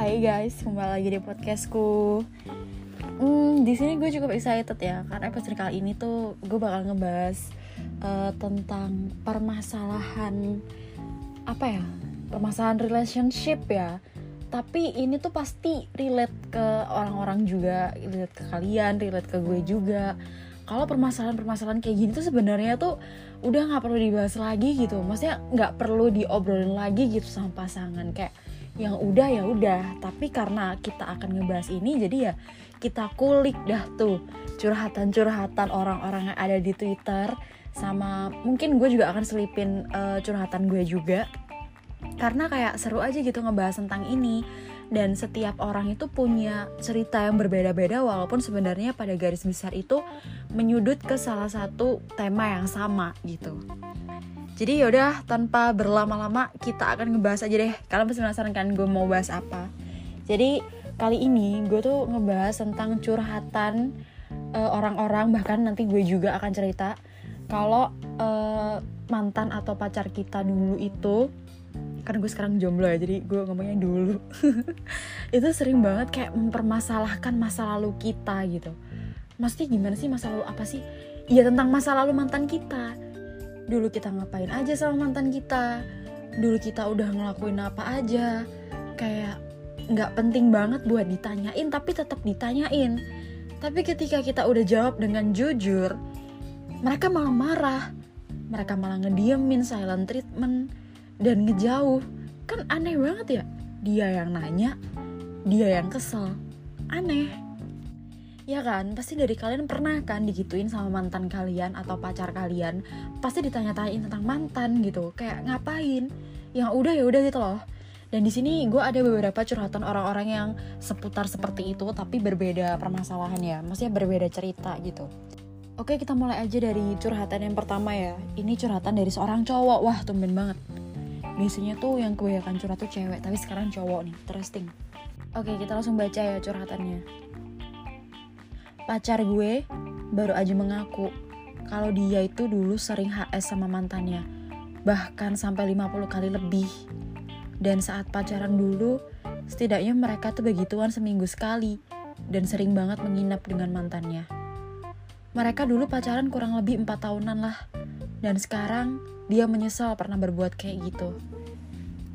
Hai guys, kembali lagi di podcastku. Hmm, di sini gue cukup excited ya, karena episode kali ini tuh gue bakal ngebahas uh, tentang permasalahan apa ya, permasalahan relationship ya. Tapi ini tuh pasti relate ke orang-orang juga, relate ke kalian, relate ke gue juga. Kalau permasalahan-permasalahan kayak gini tuh sebenarnya tuh udah nggak perlu dibahas lagi gitu, maksudnya nggak perlu diobrolin lagi gitu sama pasangan kayak yang udah ya udah. Tapi karena kita akan ngebahas ini jadi ya kita kulik dah tuh curhatan-curhatan orang-orang yang ada di Twitter. Sama mungkin gue juga akan selipin uh, curhatan gue juga. Karena kayak seru aja gitu ngebahas tentang ini dan setiap orang itu punya cerita yang berbeda-beda walaupun sebenarnya pada garis besar itu menyudut ke salah satu tema yang sama gitu. Jadi yaudah tanpa berlama-lama kita akan ngebahas aja deh. Kalian pasti penasaran kan gue mau bahas apa? Jadi kali ini gue tuh ngebahas tentang curhatan eh, orang-orang bahkan nanti gue juga akan cerita kalau uh, mantan atau pacar kita dulu itu kan gue sekarang jomblo ya jadi gue ngomongnya dulu. Itu sering banget kayak mempermasalahkan masa lalu kita gitu. Mesti gimana sih masa lalu apa sih? Ya tentang masa lalu mantan kita. Dulu kita ngapain aja sama mantan kita? Dulu kita udah ngelakuin apa aja? Kayak nggak penting banget buat ditanyain tapi tetap ditanyain. Tapi ketika kita udah jawab dengan jujur mereka malah marah. Mereka malah ngediemin silent treatment dan ngejauh kan aneh banget ya dia yang nanya dia yang kesel aneh Ya kan, pasti dari kalian pernah kan digituin sama mantan kalian atau pacar kalian, pasti ditanya-tanyain tentang mantan gitu, kayak ngapain? Yang udah ya udah gitu loh. Dan di sini gue ada beberapa curhatan orang-orang yang seputar seperti itu, tapi berbeda permasalahan ya, maksudnya berbeda cerita gitu. Oke, kita mulai aja dari curhatan yang pertama ya. Ini curhatan dari seorang cowok, wah tumben banget. Biasanya tuh yang kebanyakan curhat tuh cewek, tapi sekarang cowok nih, interesting. Oke, kita langsung baca ya curhatannya. Pacar gue baru aja mengaku kalau dia itu dulu sering HS sama mantannya, bahkan sampai 50 kali lebih. Dan saat pacaran dulu, setidaknya mereka tuh begituan seminggu sekali dan sering banget menginap dengan mantannya. Mereka dulu pacaran kurang lebih 4 tahunan lah, dan sekarang dia menyesal pernah berbuat kayak gitu.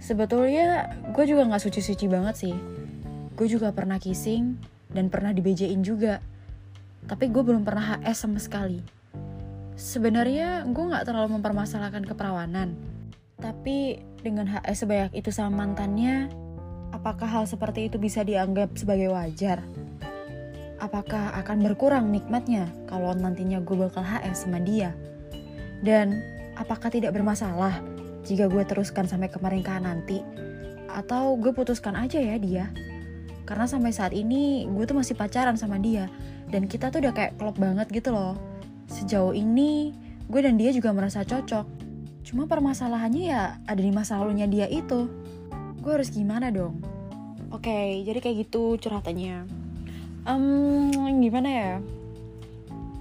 Sebetulnya gue juga gak suci-suci banget sih. Gue juga pernah kissing dan pernah dibejain juga tapi gue belum pernah HS sama sekali. Sebenarnya gue gak terlalu mempermasalahkan keperawanan, tapi dengan HS sebanyak itu sama mantannya, apakah hal seperti itu bisa dianggap sebagai wajar? Apakah akan berkurang nikmatnya kalau nantinya gue bakal HS sama dia? Dan apakah tidak bermasalah jika gue teruskan sampai kemarin nanti? Atau gue putuskan aja ya dia? Karena sampai saat ini gue tuh masih pacaran sama dia. Dan kita tuh udah kayak klop banget gitu loh. Sejauh ini gue dan dia juga merasa cocok. Cuma permasalahannya ya ada di masa lalunya dia itu. Gue harus gimana dong? Oke okay, jadi kayak gitu curhatannya. Um, gimana ya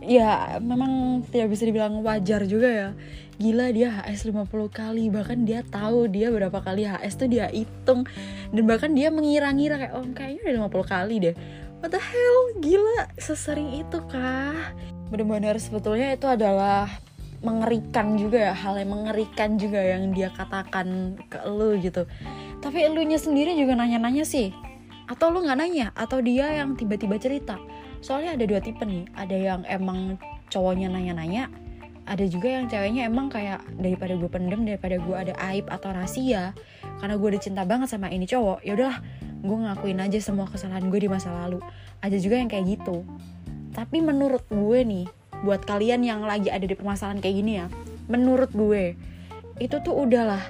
ya memang tidak bisa dibilang wajar juga ya. Gila dia HS 50 kali. Bahkan dia tahu dia berapa kali HS tuh dia hitung. Dan bahkan dia mengira-ngira kayak oh kayaknya udah 50 kali deh. What the hell? Gila sesering itu kah? Bener-bener sebetulnya itu adalah mengerikan juga ya. Hal yang mengerikan juga yang dia katakan ke lu gitu. Tapi elunya sendiri juga nanya-nanya sih. Atau lu nggak nanya? Atau dia yang tiba-tiba cerita soalnya ada dua tipe nih. Ada yang emang cowoknya nanya-nanya ada juga yang ceweknya emang kayak daripada gue pendem daripada gue ada aib atau rahasia karena gue udah cinta banget sama ini cowok ya udahlah gue ngakuin aja semua kesalahan gue di masa lalu. Ada juga yang kayak gitu. Tapi menurut gue nih buat kalian yang lagi ada di permasalahan kayak gini ya menurut gue itu tuh udahlah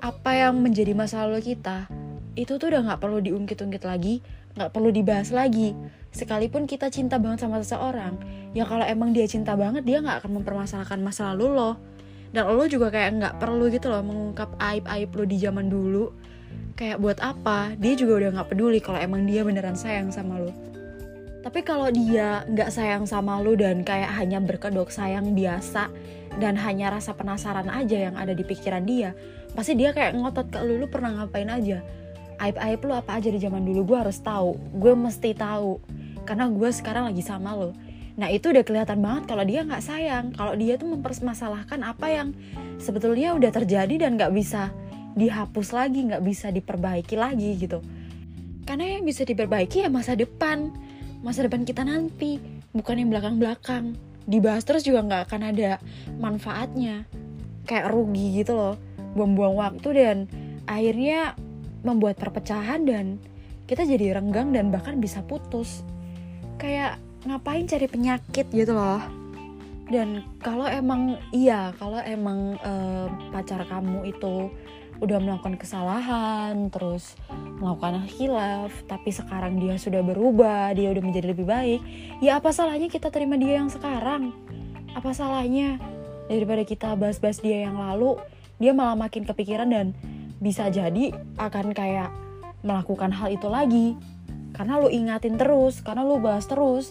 apa yang menjadi masa lalu kita itu tuh udah nggak perlu diungkit-ungkit lagi nggak perlu dibahas lagi. Sekalipun kita cinta banget sama seseorang ya kalau emang dia cinta banget dia nggak akan mempermasalahkan masa lalu lo. Dan lo juga kayak nggak perlu gitu loh mengungkap aib aib lo di zaman dulu. Kayak buat apa? Dia juga udah nggak peduli kalau emang dia beneran sayang sama lo. Tapi kalau dia nggak sayang sama lo dan kayak hanya berkedok sayang biasa dan hanya rasa penasaran aja yang ada di pikiran dia pasti dia kayak ngotot ke lo lu pernah ngapain aja aib aib lo apa aja di zaman dulu? Gue harus tahu. Gue mesti tahu. Karena gue sekarang lagi sama lo. Nah itu udah kelihatan banget kalau dia nggak sayang. Kalau dia tuh mempermasalahkan apa yang sebetulnya udah terjadi dan nggak bisa dihapus lagi nggak bisa diperbaiki lagi gitu. Karena yang bisa diperbaiki ya masa depan. Masa depan kita nanti bukan yang belakang belakang dibahas terus juga nggak akan ada manfaatnya. Kayak rugi gitu loh. Buang-buang waktu dan akhirnya membuat perpecahan dan kita jadi renggang dan bahkan bisa putus. Kayak ngapain cari penyakit gitu loh. Dan kalau emang iya kalau emang uh, pacar kamu itu udah melakukan kesalahan terus melakukan hilaf tapi sekarang dia sudah berubah dia udah menjadi lebih baik ya apa salahnya kita terima dia yang sekarang? Apa salahnya? Daripada kita bahas-bahas dia yang lalu dia malah makin kepikiran dan bisa jadi akan kayak melakukan hal itu lagi. Karena lu ingatin terus karena lu bahas terus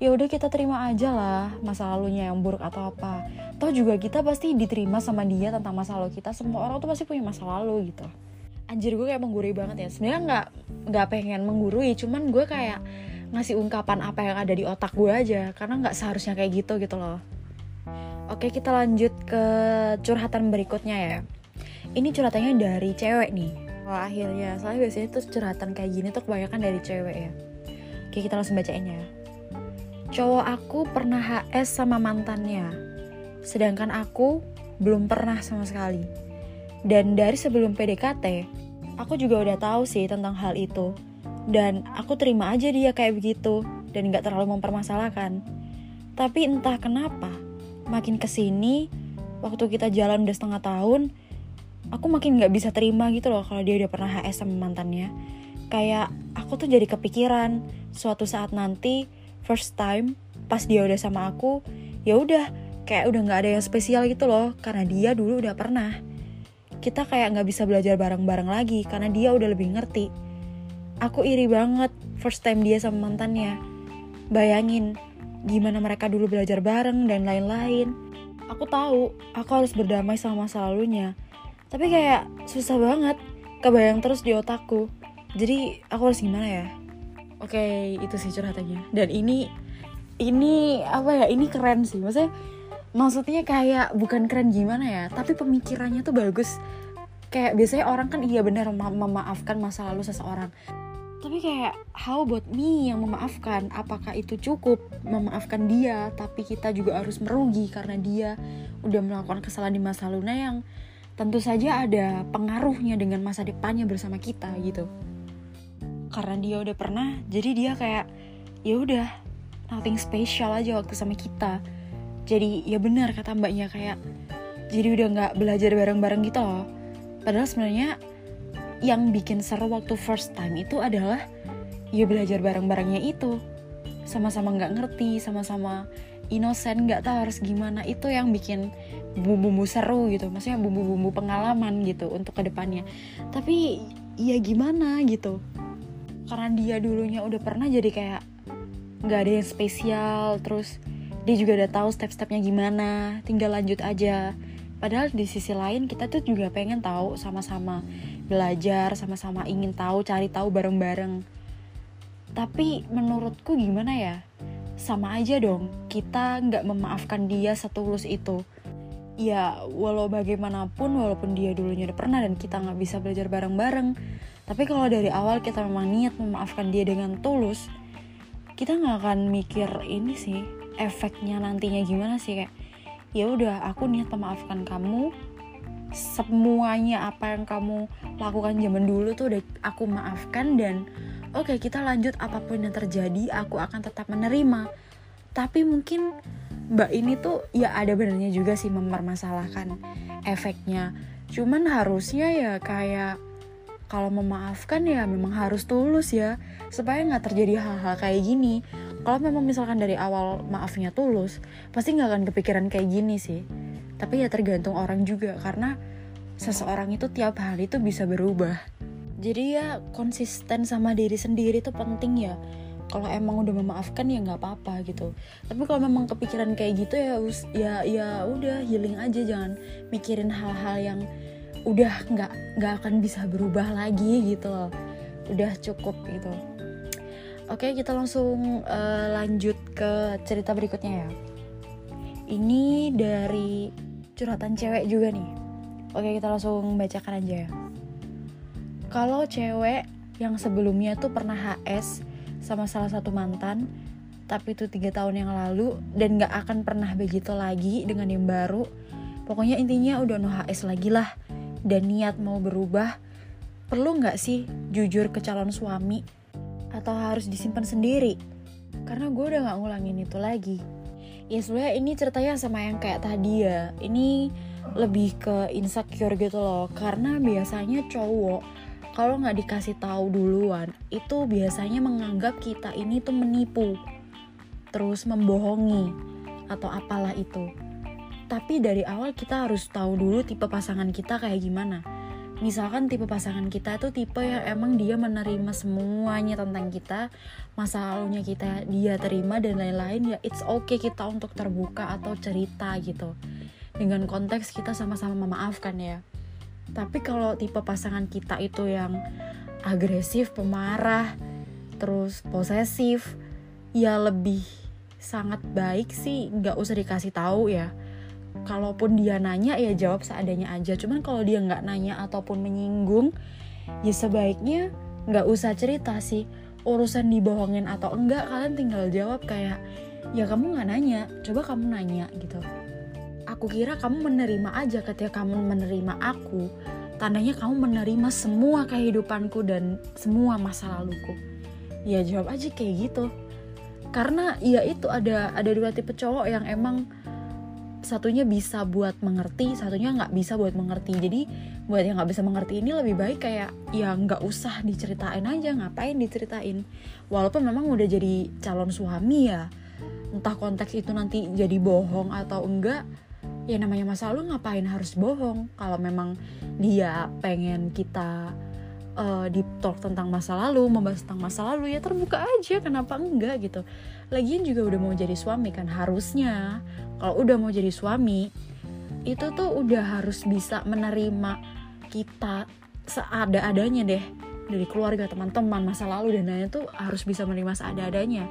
ya udah kita terima aja lah masa lalunya yang buruk atau apa. Toh juga kita pasti diterima sama dia tentang masa lalu kita. Semua orang tuh pasti punya masa lalu gitu. Anjir gue kayak menggurui banget ya. Sebenarnya nggak nggak pengen menggurui cuman gue kayak ngasih ungkapan apa yang ada di otak gue aja. Karena nggak seharusnya kayak gitu gitu loh. Oke kita lanjut ke curhatan berikutnya ya ini curhatannya dari cewek nih Wah akhirnya soalnya biasanya tuh curhatan kayak gini tuh kebanyakan dari cewek ya oke kita langsung bacain ya cowok aku pernah HS sama mantannya, sedangkan aku belum pernah sama sekali. Dan dari sebelum PDKT, aku juga udah tahu sih tentang hal itu. Dan aku terima aja dia kayak begitu dan gak terlalu mempermasalahkan. Tapi entah kenapa, makin ke sini, waktu kita jalan udah setengah tahun, aku makin gak bisa terima gitu loh kalau dia udah pernah HS sama mantannya. Kayak aku tuh jadi kepikiran suatu saat nanti first time pas dia udah sama aku ya udah kayak udah nggak ada yang spesial gitu loh karena dia dulu udah pernah. Kita kayak nggak bisa belajar bareng-bareng lagi karena dia udah lebih ngerti. Aku iri banget first time dia sama mantannya. Bayangin gimana mereka dulu belajar bareng dan lain-lain. Aku tahu aku harus berdamai sama masa lalunya tapi kayak susah banget. Kebayang terus di otakku. Jadi aku harus gimana ya? Oke itu sih curhatannya. Dan ini ini apa ya? Ini keren sih. Maksudnya maksudnya kayak bukan keren gimana ya tapi pemikirannya tuh bagus. Kayak biasanya orang kan iya benar mema memaafkan masa lalu seseorang. Tapi kayak how about me yang memaafkan? Apakah itu cukup memaafkan dia tapi kita juga harus merugi karena dia udah melakukan kesalahan di masa lalunya yang tentu saja ada pengaruhnya dengan masa depannya bersama kita gitu. Karena dia udah pernah jadi dia kayak ya udah nothing special aja waktu sama kita. Jadi ya benar kata mbaknya kayak jadi udah nggak belajar bareng-bareng gitu loh. Padahal sebenarnya yang bikin seru waktu first time itu adalah ya belajar bareng-barengnya itu. Sama-sama nggak ngerti sama-sama innocent nggak tahu harus gimana. Itu yang bikin bumbu-bumbu seru gitu. Maksudnya bumbu-bumbu pengalaman gitu untuk ke depannya. Tapi ya gimana gitu. Karena dia dulunya udah pernah jadi kayak nggak ada yang spesial. Terus dia juga udah tahu step-stepnya gimana. Tinggal lanjut aja. Padahal di sisi lain kita tuh juga pengen tahu sama-sama belajar sama-sama ingin tahu cari tahu bareng-bareng. Tapi menurutku gimana ya sama aja dong. Kita nggak memaafkan dia setulus itu. Ya walau bagaimanapun walaupun dia dulunya udah pernah dan kita nggak bisa belajar bareng-bareng tapi kalau dari awal kita memang niat memaafkan dia dengan tulus kita nggak akan mikir ini sih efeknya nantinya gimana sih kayak ya udah aku niat memaafkan kamu. Semuanya apa yang kamu lakukan zaman dulu tuh udah aku maafkan dan oke okay, kita lanjut apa pun yang terjadi aku akan tetap menerima. Tapi mungkin mbak ini tuh ya ada benernya juga sih mempermasalahkan efeknya. Cuman harusnya ya kayak kalau memaafkan ya memang harus tulus ya supaya nggak terjadi hal-hal kayak gini. Kalau memang misalkan dari awal maafnya tulus pasti nggak akan kepikiran kayak gini sih. Tapi ya tergantung orang juga karena seseorang itu tiap hari itu bisa berubah jadi ya konsisten sama diri sendiri itu penting ya. Kalau emang udah memaafkan ya nggak apa-apa gitu. Tapi kalau memang kepikiran kayak gitu ya ya ya udah healing aja. Jangan mikirin hal-hal yang udah nggak nggak akan bisa berubah lagi gitu loh. Udah cukup gitu. Oke kita langsung uh, lanjut ke cerita berikutnya ya. Ini dari curhatan cewek juga nih. Oke kita langsung bacakan aja ya kalau cewek yang sebelumnya tuh pernah HS sama salah satu mantan tapi itu tiga tahun yang lalu dan gak akan pernah begitu lagi dengan yang baru pokoknya intinya udah no HS lagi lah. Dan niat mau berubah perlu nggak sih jujur ke calon suami? Atau harus disimpan sendiri? Karena gue udah gak ngulangin itu lagi. Ya sebenarnya ini ceritanya sama yang kayak tadi ya. Ini lebih ke insecure gitu loh. Karena biasanya cowok kalau nggak dikasih tahu duluan itu biasanya menganggap kita ini tuh menipu terus membohongi atau apalah itu. Tapi dari awal kita harus tahu dulu tipe pasangan kita kayak gimana. Misalkan tipe pasangan kita itu tipe yang emang dia menerima semuanya tentang kita, masa lalunya kita dia terima dan lain-lain ya it's okay kita untuk terbuka atau cerita gitu. Dengan konteks kita sama-sama memaafkan ya. Tapi kalau tipe pasangan kita itu yang agresif, pemarah, terus posesif, ya lebih sangat baik sih nggak usah dikasih tahu ya. Kalaupun dia nanya ya jawab seadanya aja. Cuman kalau dia nggak nanya ataupun menyinggung ya sebaiknya nggak usah cerita sih urusan dibohongin atau enggak kalian tinggal jawab kayak ya kamu nggak nanya coba kamu nanya gitu aku kira kamu menerima aja ketika kamu menerima aku tandanya kamu menerima semua kehidupanku dan semua masa laluku. Ya jawab aja kayak gitu. Karena ya itu ada ada dua tipe cowok yang emang satunya bisa buat mengerti satunya nggak bisa buat mengerti. Jadi buat yang nggak bisa mengerti ini lebih baik kayak ya nggak usah diceritain aja ngapain diceritain? Walaupun memang udah jadi calon suami ya entah konteks itu nanti jadi bohong atau enggak ya namanya masa lalu ngapain harus bohong? Kalau memang dia pengen kita uh, deep talk tentang masa lalu, membahas tentang masa lalu ya terbuka aja, kenapa enggak gitu. Lagian juga udah mau jadi suami kan harusnya. Kalau udah mau jadi suami itu tuh udah harus bisa menerima kita seada-adanya deh. Dari keluarga teman-teman masa lalu dan lain-lain tuh harus bisa menerima seada-adanya.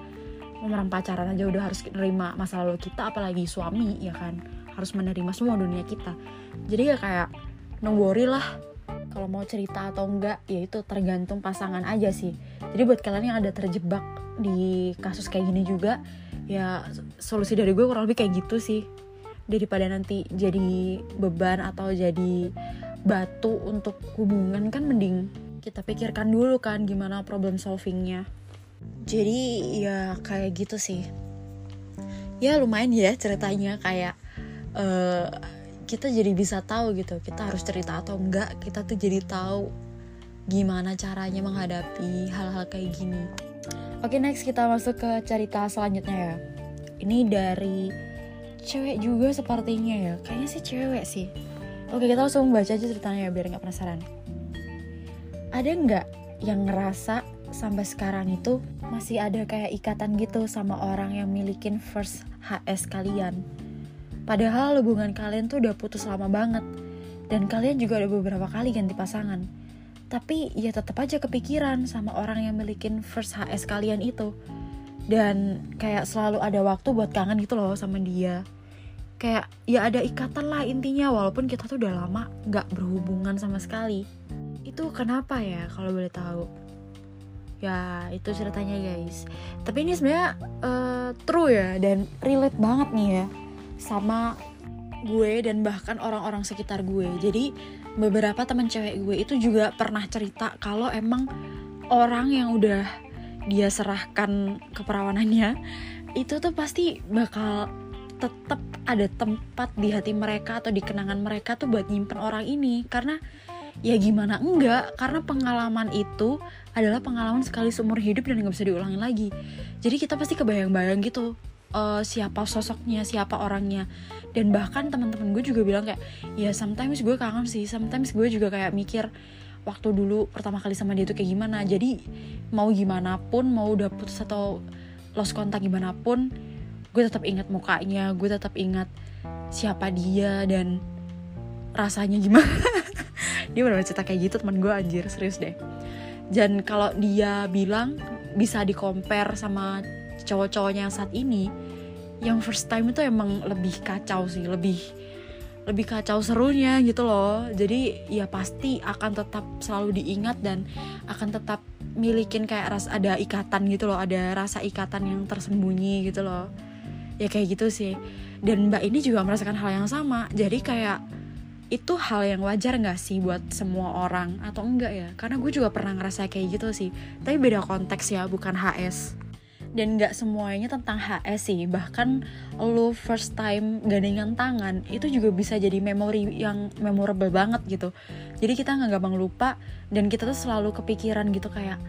Orang pacaran aja udah harus menerima masa lalu kita apalagi suami ya kan harus menerima semua dunia kita. Jadi ya kayak no worry lah kalau mau cerita atau enggak ya itu tergantung pasangan aja sih. Jadi buat kalian yang ada terjebak di kasus kayak gini juga ya solusi dari gue kurang lebih kayak gitu sih. Daripada nanti jadi beban atau jadi batu untuk hubungan kan mending kita pikirkan dulu kan gimana problem solvingnya. Jadi ya kayak gitu sih. Ya lumayan ya ceritanya kayak uh, kita jadi bisa tahu gitu kita harus cerita atau enggak kita tuh jadi tahu gimana caranya menghadapi hal-hal kayak gini. Oke next kita masuk ke cerita selanjutnya ya. Ini dari cewek juga sepertinya ya. Kayaknya sih cewek sih. Oke kita langsung baca aja ceritanya ya biar nggak penasaran. Ada nggak yang ngerasa sampai sekarang itu masih ada kayak ikatan gitu sama orang yang milikin first HS kalian Padahal hubungan kalian tuh udah putus lama banget. Dan kalian juga udah beberapa kali ganti pasangan. Tapi ya tetap aja kepikiran sama orang yang milikin first HS kalian itu. Dan kayak selalu ada waktu buat kangen gitu loh sama dia. Kayak ya ada ikatan lah intinya walaupun kita tuh udah lama gak berhubungan sama sekali. Itu kenapa ya kalau boleh tahu? ya itu ceritanya guys tapi ini sebenarnya uh, true ya dan relate banget nih ya sama gue dan bahkan orang-orang sekitar gue. Jadi beberapa teman cewek gue itu juga pernah cerita kalau emang orang yang udah dia serahkan keperawanannya itu tuh pasti bakal tetap ada tempat di hati mereka atau di kenangan mereka tuh buat nyimpen orang ini. Karena ya gimana enggak karena pengalaman itu adalah pengalaman sekali seumur hidup dan nggak bisa diulangi lagi. Jadi kita pasti kebayang-bayang gitu uh, siapa sosoknya siapa orangnya. Dan bahkan teman-teman gue juga bilang kayak ya sometimes gue kangen sih. Sometimes gue juga kayak mikir waktu dulu pertama kali sama dia tuh kayak gimana. Jadi mau gimana pun mau udah putus atau lost kontak gimana pun gue tetap ingat mukanya gue tetap ingat siapa dia dan rasanya gimana. Dia benar-benar cerita kayak gitu teman gue anjir serius deh. Dan kalau dia bilang bisa di sama cowok-cowoknya yang saat ini yang first time itu emang lebih kacau sih lebih lebih kacau serunya gitu loh. Jadi ya pasti akan tetap selalu diingat dan akan tetap milikin kayak ras ada ikatan gitu loh ada rasa ikatan yang tersembunyi gitu loh. Ya kayak gitu sih. Dan mbak ini juga merasakan hal yang sama. Jadi kayak itu hal yang wajar nggak sih buat semua orang? Atau enggak ya? Karena gue juga pernah ngerasa kayak gitu sih. Tapi beda konteks ya bukan HS dan nggak semuanya tentang HS sih. Bahkan lo first time gandengan tangan itu juga bisa jadi memori yang memorable banget gitu. Jadi kita nggak gampang lupa dan kita tuh selalu kepikiran gitu kayak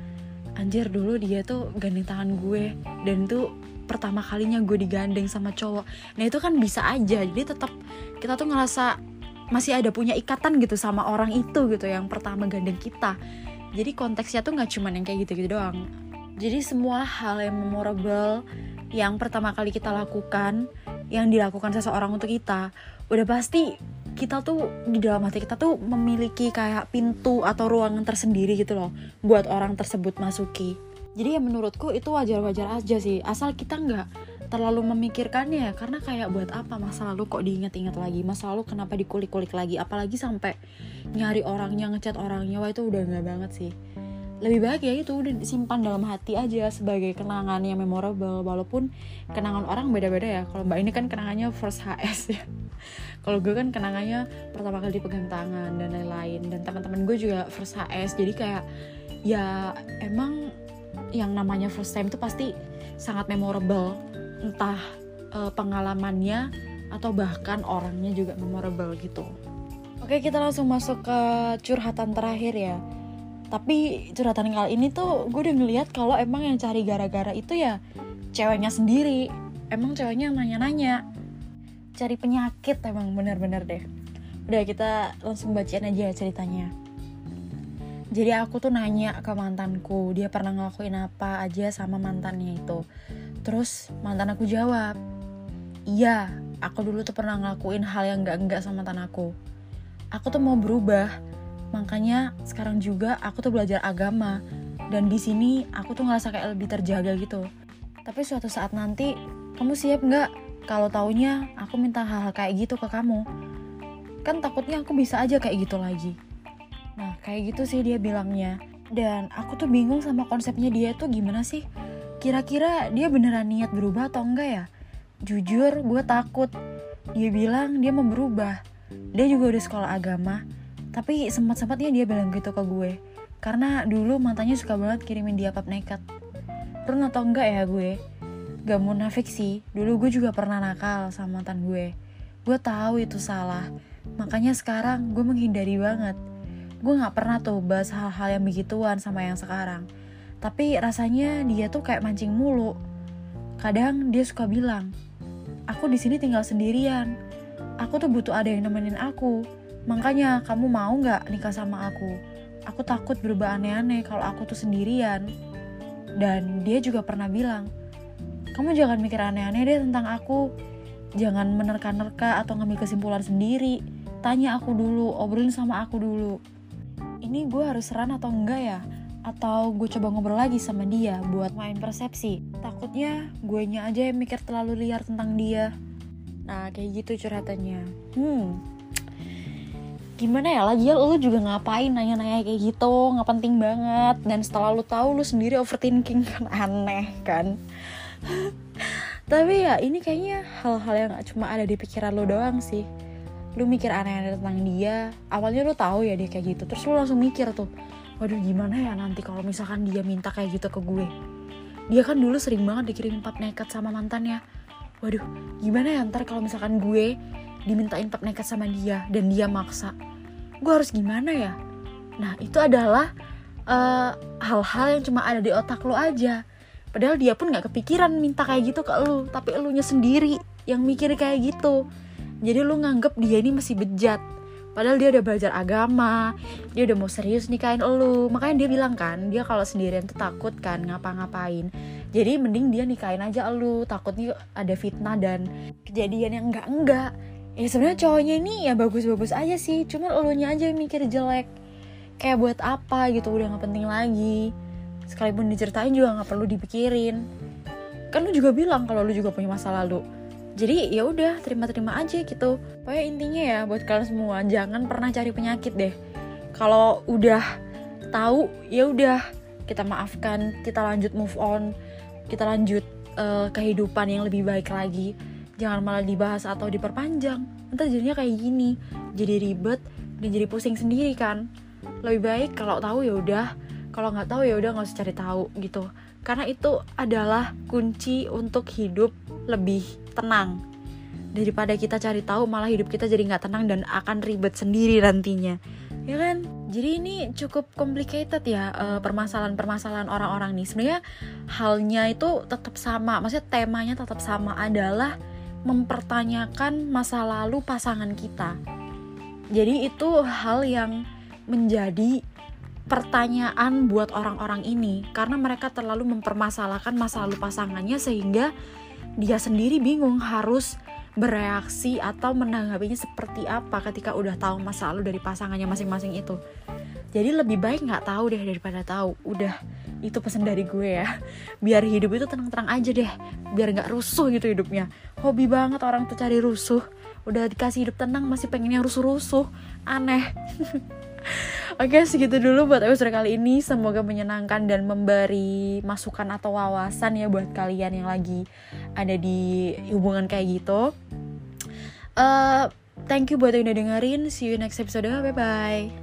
anjir dulu dia tuh gandeng tangan gue dan tuh pertama kalinya gue digandeng sama cowok. Nah itu kan bisa aja. Jadi tetap kita tuh ngerasa masih ada punya ikatan gitu sama orang itu gitu yang pertama gandeng kita. Jadi konteksnya tuh nggak cuman yang kayak gitu-gitu doang jadi semua hal yang memorable yang pertama kali kita lakukan yang dilakukan seseorang untuk kita udah pasti kita tuh di dalam hati kita tuh memiliki kayak pintu atau ruangan tersendiri gitu loh buat orang tersebut masuki. Jadi ya menurutku itu wajar-wajar aja sih asal kita nggak terlalu memikirkannya ya karena kayak buat apa masa lalu kok diingat-ingat lagi masa lalu kenapa dikulik-kulik lagi apalagi sampai nyari orangnya ngechat orangnya wah itu udah nggak banget sih lebih baik ya itu udah disimpan dalam hati aja sebagai kenangan yang memorable walaupun kenangan orang beda-beda ya kalau mbak ini kan kenangannya first HS ya kalau gue kan kenangannya pertama kali dipegang tangan dan lain-lain dan teman-teman gue juga first HS jadi kayak ya emang yang namanya first time itu pasti sangat memorable entah uh, pengalamannya atau bahkan orangnya juga memorable gitu. Oke kita langsung masuk ke curhatan terakhir ya. Tapi curhatan kali ini tuh gue udah ngeliat kalau emang yang cari gara-gara itu ya ceweknya sendiri. Emang ceweknya yang nanya-nanya. Cari penyakit emang bener-bener deh. Udah kita langsung bacain aja ceritanya. Jadi aku tuh nanya ke mantanku, dia pernah ngelakuin apa aja sama mantannya itu. Terus mantan aku jawab, iya, aku dulu tuh pernah ngelakuin hal yang gak-enggak sama mantan aku. Aku tuh mau berubah, makanya sekarang juga aku tuh belajar agama. Dan di sini aku tuh ngerasa kayak lebih terjaga gitu. Tapi suatu saat nanti, kamu siap nggak kalau taunya aku minta hal-hal kayak gitu ke kamu? Kan takutnya aku bisa aja kayak gitu lagi. Nah, kayak gitu sih dia bilangnya. Dan aku tuh bingung sama konsepnya dia tuh gimana sih? kira-kira dia beneran niat berubah atau enggak ya? Jujur, gue takut. Dia bilang dia mau berubah. Dia juga udah sekolah agama, tapi sempat-sempatnya dia bilang gitu ke gue. Karena dulu matanya suka banget kirimin dia pap nekat. Pernah atau enggak ya gue? Gak mau nafik sih, dulu gue juga pernah nakal sama mantan gue. Gue tahu itu salah, makanya sekarang gue menghindari banget. Gue gak pernah tuh bahas hal-hal yang begituan sama yang sekarang tapi rasanya dia tuh kayak mancing mulu. Kadang dia suka bilang, aku di sini tinggal sendirian. Aku tuh butuh ada yang nemenin aku. Makanya kamu mau nggak nikah sama aku? Aku takut berubah aneh-aneh kalau aku tuh sendirian. Dan dia juga pernah bilang, kamu jangan mikir aneh-aneh deh tentang aku. Jangan menerka-nerka atau ngambil kesimpulan sendiri. Tanya aku dulu, obrolin sama aku dulu. Ini gue harus seran atau enggak ya? atau gue coba ngobrol lagi sama dia buat main persepsi. Takutnya gue nya aja yang mikir terlalu liar tentang dia. Nah kayak gitu curhatannya. Hmm, gimana ya lagi ya lu juga ngapain nanya-nanya kayak gitu nggak penting banget. Dan setelah lu tahu lu sendiri overthinking kan aneh kan. Tapi ya ini kayaknya hal-hal yang cuma ada di pikiran lu doang sih. Lu mikir aneh-aneh tentang dia awalnya lu tahu ya dia kayak gitu terus lu langsung mikir tuh waduh gimana ya nanti kalau misalkan dia minta kayak gitu ke gue? Dia kan dulu sering banget dikirimin pap nekat sama mantannya. Waduh gimana ya ntar kalau misalkan gue dimintain pap nekat sama dia dan dia maksa gue harus gimana ya nah itu adalah eh, hal-hal yang cuma ada di otak lo aja padahal dia pun nggak kepikiran minta kayak gitu ke lo tapi elunya sendiri yang mikir kayak gitu jadi lo nganggep dia ini masih bejat Padahal dia udah belajar agama, dia udah mau serius nikahin elu. Makanya dia bilang kan, dia kalau sendirian tuh takut kan ngapa-ngapain. Jadi mending dia nikahin aja elu, takutnya ada fitnah dan kejadian yang enggak-enggak. Ya sebenarnya cowoknya ini ya bagus-bagus aja sih, cuma elunya aja yang mikir jelek. kayak buat apa gitu udah nggak penting lagi. Sekalipun diceritain juga nggak perlu dipikirin. Kan lu juga bilang kalau lu juga punya masa lalu. Jadi ya udah terima-terima aja gitu. Pokoknya intinya ya buat kalian semua jangan pernah cari penyakit deh. Kalau udah tahu ya udah kita maafkan kita lanjut move on kita lanjut uh, kehidupan yang lebih baik lagi jangan malah dibahas atau diperpanjang. Ntar jadinya kayak gini. Jadi ribet dan jadi pusing sendiri kan. Lebih baik kalau tahu ya udah. Kalau nggak tahu ya udah nggak usah cari tahu gitu. Karena itu adalah kunci untuk hidup lebih tenang. Daripada kita cari tahu malah hidup kita jadi nggak tenang dan akan ribet sendiri nantinya. Ya kan? Jadi ini cukup complicated ya uh, permasalahan-permasalahan orang-orang nih. Sebenarnya halnya itu tetap sama. Maksudnya temanya tetap sama adalah mempertanyakan masa lalu pasangan kita jadi itu hal yang menjadi pertanyaan buat orang-orang ini karena mereka terlalu mempermasalahkan masa lalu pasangannya sehingga dia sendiri bingung harus bereaksi atau menanggapinya seperti apa ketika udah tahu masa lalu dari pasangannya masing-masing itu. Jadi lebih baik nggak tahu deh daripada tahu. Udah itu pesan dari gue ya. Biar hidup itu tenang-tenang aja deh. Biar nggak rusuh gitu hidupnya. Hobi banget orang tuh cari rusuh. Udah dikasih hidup tenang masih pengennya rusuh-rusuh. Aneh. Oke segitu dulu buat episode kali ini Semoga menyenangkan dan memberi masukan atau wawasan ya Buat kalian yang lagi ada di hubungan kayak gitu uh, Thank you buat yang udah dengerin See you next episode Bye bye